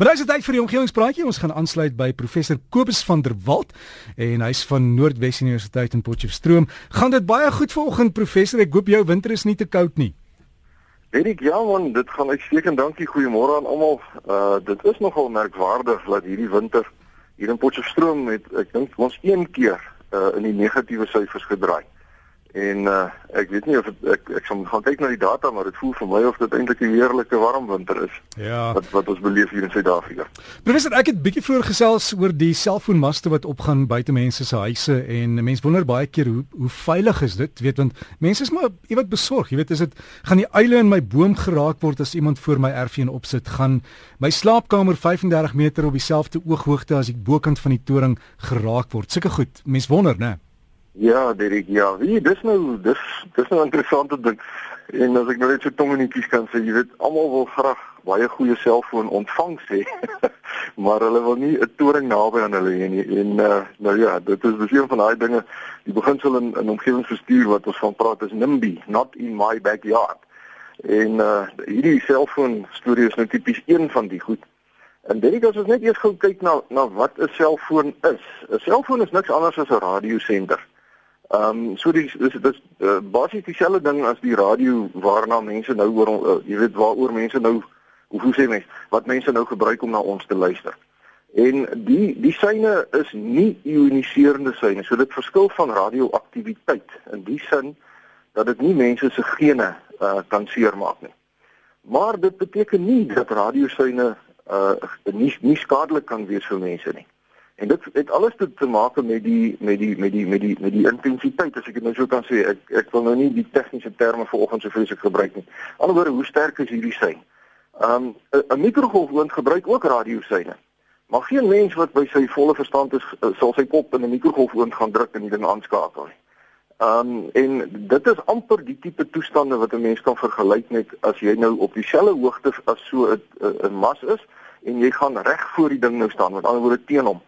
Maar dis tyd vir die omgewingspraatjie. Ons gaan aansluit by professor Kobus van der Walt en hy's van Noordwes Universiteit in Potchefstroom. Gaan dit baie goed vanoggend professor? Ek hoop jou winter is nie te koud nie. Erik, ja man, dit gaan uitstekend. Dankie. Goeiemôre aan almal. Uh dit is nogal merkwaardig dat hierdie winter hier in Potchefstroom met ek dink ons een keer uh in die negatiewe syfers gedraai. En uh, ek weet nie of het, ek ek sal gaan kyk na die data maar dit voel vir my of dit eintlik 'n heerlike warm winter is. Ja. Wat wat ons beleef hier in Suid-Afrika. Professor, ek het bietjie vroeër gesels oor die selfoonmaste wat opgaan buite mense se huise en mense wonder baie keer hoe hoe veilig is dit? Weet want mense is maar iewat besorg. Jy weet, is dit gaan die eile in my boom geraak word as iemand voor my erfie opsit gaan my slaapkamer 35 meter op dieselfde ooghoogte as ek bokant van die toring geraak word. Sulke goed. Mense wonder, né? Ja, Derek, ja. Wie dis nou dis dis nou interessante ding. En as ek nou net so tongenetjies kan sê, jy weet, almal wil graag baie goeie selfoon ontvang sê. maar hulle wil nie 'n toring naby aan hulle hê nie. En uh, nou ja, dit is besig van daai dinge, die beginsel in in omgewingsbestuur wat ons van praat is NIMBY, not in my backyard. En uh hierdie selfoon storie is nou tipies een van die goed. En dit as ons net eers gou kyk na na wat 'n selfoon is. 'n Selfoon is niks anders as 'n radiosender. Ehm um, so dis dis dis uh, basies dieselfde ding as die radio waarna mense nou oor uh, jy weet waaroor mense nou hoe hoe sê mens wat mense nou gebruik om na ons te luister. En die die syne is nie ioniserende syne. So dit verskil van radioaktiwiteit in die sin dat dit nie mense se gene uh, kan seermaak nie. Maar dit beteken nie dat radiosyne uh, nie nie skadelik kan wees vir mense nie. En dit het alles te, te maak met die met die met die met die met die intensiteit as ek dit nou so kan sê. Ek ek wil nou nie die tegniese terme vanoggend so vreeslik gebruik nie. Anderswoorde, hoe sterk is hierdie sein? Um 'n mikrogolfoond gebruik ook radiosyne. Maar geen mens wat by sy volle verstand is sal sy kop in 'n mikrogolfoond gaan druk en die ding aanskakel nie. Um en dit is amper die tipe toestande wat 'n mens kan vergelyk met as jy nou op dieselfde hoogte as so 'n mas is en jy gaan reg voor die ding nou staan met ander woorde teen hom.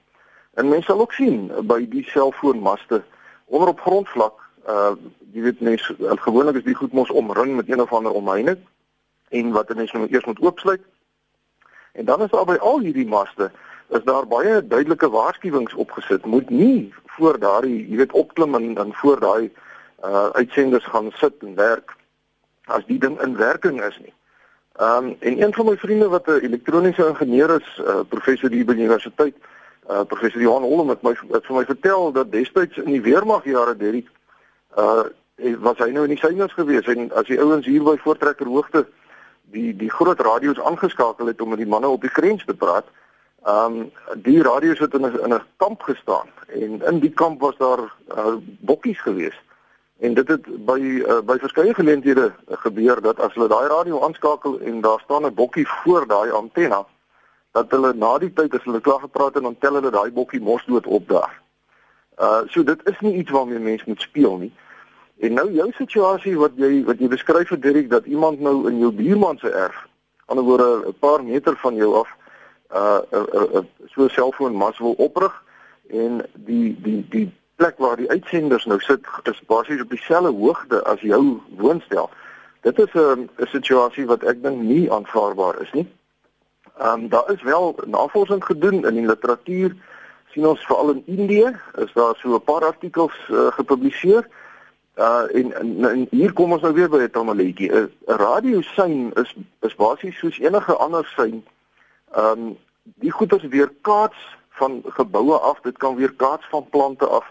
En mense sal ook sien by die selfoonmaste onder op grondvlak, uh jy weet mense uh, gewoonlik is die goed mos omring met een of ander omheining en wat mense nou eers moet oopsluit. En dan is daar by al hierdie maste is daar baie duidelike waarskuwings opgesit. Moet nie voor daardie, jy weet, opklim en dan voor daai uh uitsenders gaan sit en werk as die ding in werking is nie. Um en een van my vriende wat 'n elektroniese ingenieur is, uh, professor hier by die universiteit, uh, professor Johan Holm het my het vir my vertel dat destyds in die weermag jare Derrick uh was hy nou in die synes gewees en as die ouens hier by voortrekker hoogte die die groot radio's aangeskakel het om met die manne op die grens te praat. Um die radio's het in 'n in 'n kamp gestaan en in die kamp was daar uh, bokkies gewees. En dit het by uh, by verskeie geleenthede gebeur dat as hulle daai radio aanskakel en daar staan 'n bokkie voor daai antenna, dat hulle na die tyd as hulle klaar gepraat het en dan tel hulle daai bokkie mos dood op daar. Uh so dit is nie iets waarmee mense moet speel nie. En nou jou situasie wat jy wat jy beskryf vir Dirk dat iemand nou in jou buurman se erf, anderswoorde 'n paar meter van jou af uh 'n uh, uh, uh, so 'n selfoonmas wil oprig en die die die plek waar die uitsenders nou sit is basies op dieselfde hoogte as jou woonstel. Dit is 'n 'n situasie wat ek dink nie aanvaarbaar is nie. Ehm um, daar is wel navorsing gedoen in die literatuur sien ons veral in Indië is daar so 'n paar artikels uh, gepubliseer. Uh en, en, en hier kom ons nou weer by 'n tamaletjie. 'n Radiosein is is basies soos enige ander sein. Ehm um, die goeders weer kaats van geboue af, dit kan weer kaats van plante af.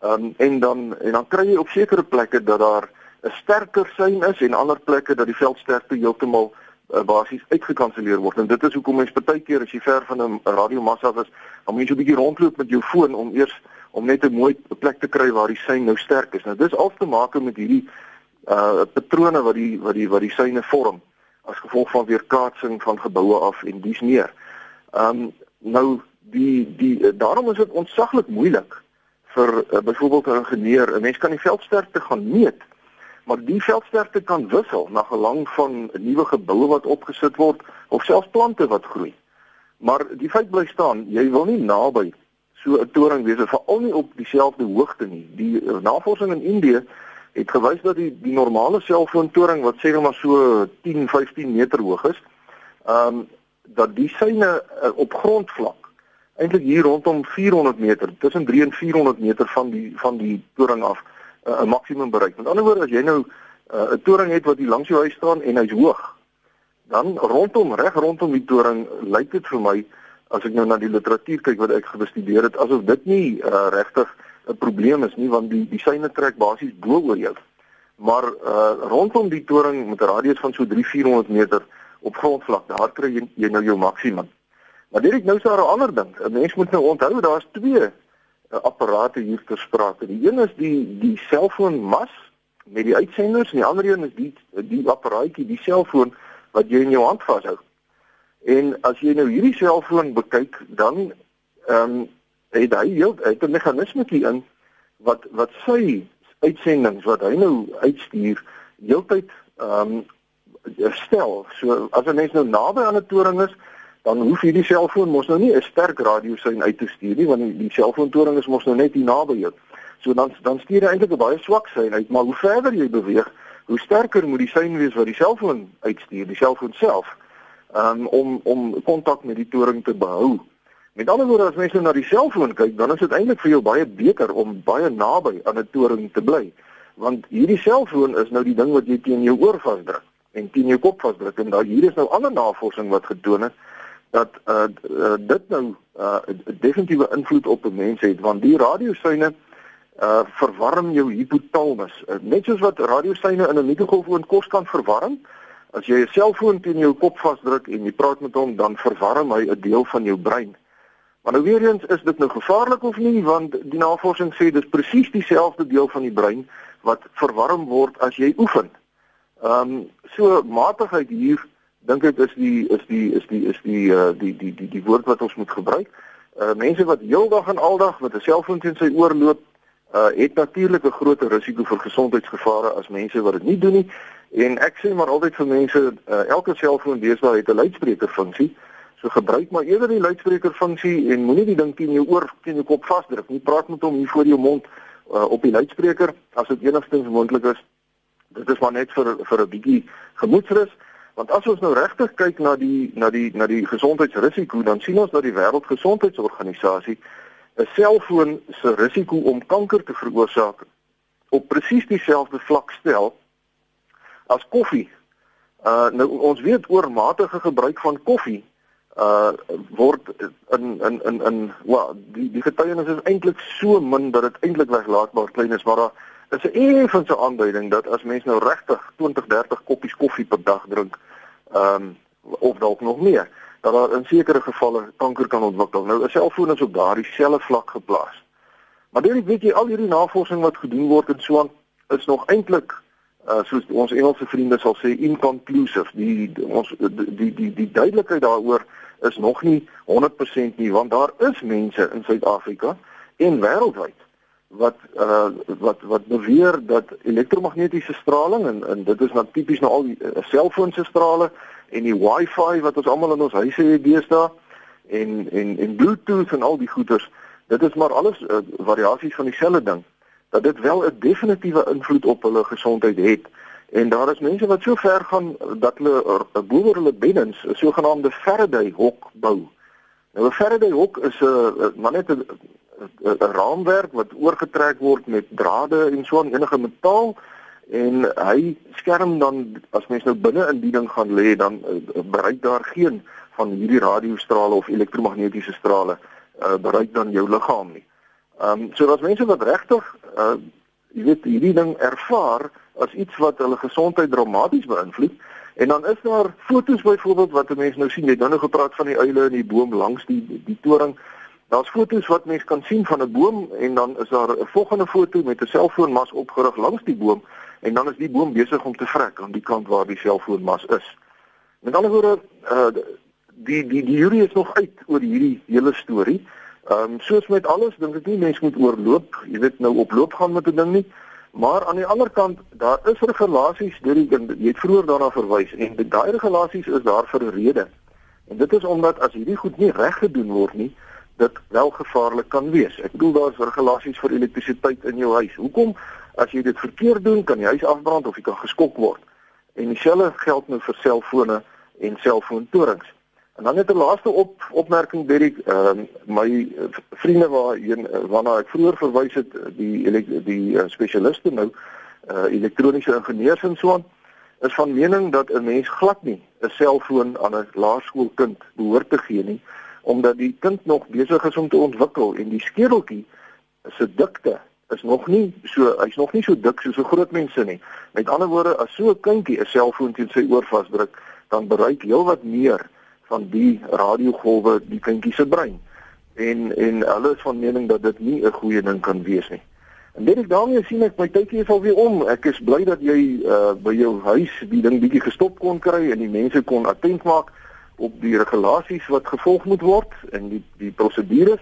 Ehm um, en dan en dan kry jy op sekere plekke dat daar 'n sterker sein is en ander plekke dat die veldsterkte heeltemal uh, basies uitgekanselleer word. En dit is hoekom mens baie keer as jy ver van 'n radiomassa is, dan moet jy 'n bietjie rondloop met jou foon om eers om net 'n mooi plek te kry waar die sein nou sterk is. Nou dis al te maak met hierdie uh patrone wat die wat die wat die seine vorm as gevolg van weerkaatsing van geboue af en dies meer. Um nou die die daarom is dit ontsaglik moeilik vir uh, byvoorbeeld 'n ingenieur. 'n Mens kan die veldsterkte gaan meet maar die veldsterkte kan wissel na gelang van nuwe geboue wat opgesit word of selfs plante wat groei. Maar die feit bly staan, jy wil nie naby so 'n toring wees veral nie op dieselfde hoogte nie. Die uh, navorsing in Indië het gewys dat die die normale selfoontoring wat sê net maar so 10, 15 meter hoog is, ehm um, dat die syne uh, op grondvlak eintlik hier rondom 400 meter, tussen 3 en 400 meter van die van die toring af uh, 'n maksimum bereik. Met ander woorde, as jy nou 'n uh, toring het wat hier langs jou huis staan en hy's hoog, dan rondom reg rondom die toring lyk dit vir my as ek nou na die literatuur kyk wat ek gebestudeer het asof dit nie uh, regtig 'n probleem is nie want die die syne trek basies bo oor jou. Maar uh, rondom die toring met 'n radius van so 3-400 meter op grondvlak, daar kry jy, jy nou jou maksimum. Maar dit is nou so 'n ander ding. 'n Mens moet nou onthou daar's twee uh, apparate hier ter sprake. Die een is die die selfoon mas met die uitsenders en die ander een is die die apparaatjie, die selfoon wat jy in jou hand vashou. En as jy nou hierdie selfoon bekyk, dan ehm um, het hy heel het 'n meganisme hier in wat wat sy uitsendings wat hy nou uitstuur heeltyd ehm um, stel. So as 'n mens nou naby aan 'n toring is, dan hoef hierdie selfoon mos nou nie 'n sterk radiosein uit te stuur nie want die selfoontoring is mos nou net hier naby jou. So dan dan stuur hy eintlik 'n baie swak sein uit, maar hoe verder jy beweeg, hoe sterker moet die sein wees wat die selfoon uitstuur, die selfoon self, um, om om kontak met die toring te behou. Met ander woorde, as mens nou na die selfoon kyk, dan is dit eintlik vir jou baie beter om baie naby aan 'n toring te bly, want hierdie selfoon is nou die ding wat jy teen jou oor vasdruk en teen jou kop vasdruk en daar hier is nou ander navorsing wat getoon het dat uh, uh dit nou uh 'n definitiewe invloed op 'n mens het want die radiosyne uh verwarm jou hypothalamus. Uh, net soos wat radiosyne in 'n mikrogolfoon kos kan verwarm, as jy 'n selfoon teen jou kop vasdruk en jy praat met hom, dan verwarm hy 'n deel van jou brein. Maar nou weer eens, is dit nou gevaarlik of nie? Want die navorsing sê dis presies dieselfde deel van die brein wat verwarm word as jy oefen. Ehm um, so matigheid hier dink ek is die is die is die is die uh die die die die woord wat ons moet gebruik. Uh mense wat heeldag en aldag met 'n selfoon teen sy oor loop, uh het natuurlik 'n groter risiko vir gesondheidsgevare as mense wat dit nie doen nie. En ek sê maar altyd vir mense, uh, elke selfoon deesdae het 'n luidspreker funksie. So gebruik maar eerder die luidspreker funksie en moenie die ding teen jou oor teen jou kop vasdruk nie. Praat met hom hier voor jou mond uh, op die luidspreker as dit enigstens moontlik is. Dit is maar net vir vir 'n bietjie gemoedsrus. Want as ons nou regtig kyk na die na die na die gesondheidsrisiko, dan sien ons dat die Wêreldgesondheidsorganisasie 'n selfoon se risiko om kanker te veroorsaak op presies dieselfde vlak stel as koffie. Uh nou ons weet oormatige gebruik van koffie uh word in in in in wel die die getuienis is eintlik so min dat dit eintlik weglaatbaar klein is maar daar is 'n effense aanduiding dat as mens nou regtig 20 30 koppies koffie per dag drink ehm um, of dalk nog meer dat daar in sekere gevalle kanker kan ontwikkel. Nou 'n selfoon is op daardie selfe vlak geplaas. Maar dit weet jy al hierdie navorsing wat gedoen word en so aan is nog eintlik uh soos ons Engelse vriende sal sê inconclusive. Die, die ons die die die, die duidelikheid daaroor is nog nie 100% nie want daar is mense in Suid-Afrika en wêreldwyd wat uh wat wat beweer dat elektromagnetiese straling en en dit is nou tipies nou al die uh, selfoon se strale en die wifi wat ons almal in ons huise het deesdae en en en bluetooth en al die goeders dit is maar alles uh, variasies van dieselfde ding dat dit wel 'n definitiewe invloed op hulle gesondheid het. En daar is mense wat so ver gaan dat hulle uh, bo hulle beddens 'n sogenaamde Faraday hok bou. Nou 'n Faraday hok is 'n uh, maar net 'n 'n raamwerk wat oorgetrek word met drade en so 'n enige metaal. En hy skerm dan as mens nou binne in die ding gaan lê dan uh, bereik daar geen van hierdie radiostrale of elektromagnetiese strale uh, bereik dan jou liggaam nie. Ehm um, so as mense wat regtig uh jy weet hierdie ding ervaar as iets wat hulle gesondheid dramaties beïnvloed. En dan is daar fotos byvoorbeeld wat mense nou sien. Jy het nou gepraat van die uile in die boom langs die die toring Daar's foto's wat mense kan sien van 'n boom en dan is daar 'n volgende foto met 'n selfoonmas opgerig langs die boom en dan is die boom besig om te vrek aan die kant waar die selfoonmas is. Met ander woorde, uh die die die jury is nog uit oor hierdie hele storie. Ehm um, soos met alles dink ek nie mense moet oorloop, jy weet nou oploop gaan met 'n ding nie. Maar aan die ander kant, daar is regulasies deur die jy het vroeër daarna verwys en daai regulasies is daar vir 'n rede. En dit is omdat as hierdie goed nie reg gedoen word nie, dit wel gevaarlik kan wees. Ek bedoel daar's regulasies vir elektrisiteit in jou huis. Hoekom as jy dit verkeerd doen, kan die huis afbrand of jy kan geskok word. En dieselfde geld nou vir selfone en selfoontorings. En dan net 'n laaste op opmerking Derek, ehm uh, my vriende waarheen waarna ek vroeër verwys het, die die, die uh, spesialiste nou uh elektroniese ingenieurs en so aan, is van mening dat 'n mens glad nie 'n selfoon aan 'n laerskoolkind behoort te gee nie, omdat die kind nog besig is om te ontwikkel en die skedeltjie se dikte is nog nie so hy's nog nie so dik soos 'n groot mense nie. Met ander woorde, as so 'n kindjie 'n selfoon teen sy oor vasdruk, dan bereik heelwat meer van die radiogolwe die kindjie se brein. En en hulle is van mening dat dit nie 'n goeie ding kan wees nie. En net ek daarmee sien ek my tydjie is al weer om. Ek is bly dat jy uh by jou huis die ding bietjie gestop kon kry en die mense kon attent maak op die regulasies wat gevolg moet word en die die prosedures.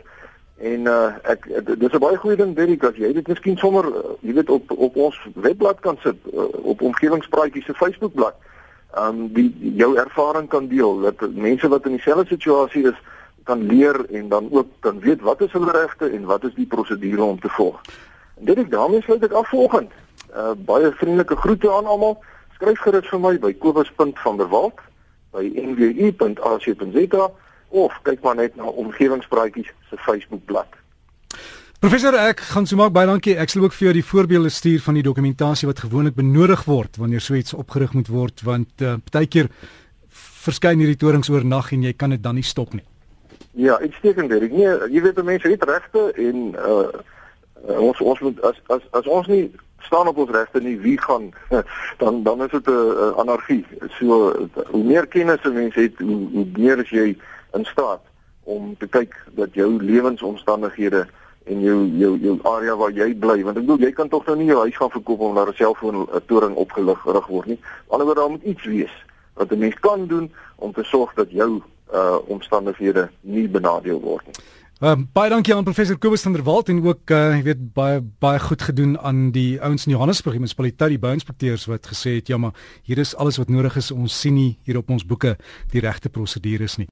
En uh ek dis 'n baie goeie ding Derrick as jy dit miskien sommer uh, jy weet op op ons webblad kan sit uh, op omgewingspraatjies se Facebookblad. Um die jou ervaring kan deel dat mense wat in dieselfde situasie is kan leer en dan ook kan weet wat is hulle regte en wat is die prosedure om te volg. En dit ek daarmee sluit ek af volgend. Uh baie vriendelike groete aan almal. Skryf gerus vir my by kobus.vanderwalt by nwu.ac.za of kyk maar net na omgewingspraatjies se Facebookblad. Professor ek gaan so maak baie dankie. Ek sal ook vir jou die voorbeelde stuur van die dokumentasie wat gewoonlik benodig word wanneer so iets opgerig moet word want uh, partykeer verskyn hierdie torings oornag en jy kan dit dan nie stop nie. Ja, uitstekend Derek. Nee, jy weet mense het regte en uh, ons ons moet as as as ons nie staan op ons regte nie, wie gaan dan dan is dit 'n anargie. So hoe meer kennis 'n mens het, hoe, hoe meer as jy in staat om te kyk dat jou lewensomstandighede en jou jou jou area waar jy bly want ek bedoel jy kan tog nou nie jou huis gaan verkoop om daar 'n selfoon toring opgelig rig word nie. Anderswoorde daar moet iets wees wat 'n mens kan doen om te sorg dat jou uh omstandighede nie benadeel word nie. Um, baie dankie aan professor Kobus van der Walt en ook uh jy weet baie baie goed gedoen aan die ouens in Johannesburg munisipaliteit die bouinspekteurs wat gesê het ja maar hier is alles wat nodig is ons sien nie hier op ons boeke die regte prosedures nie.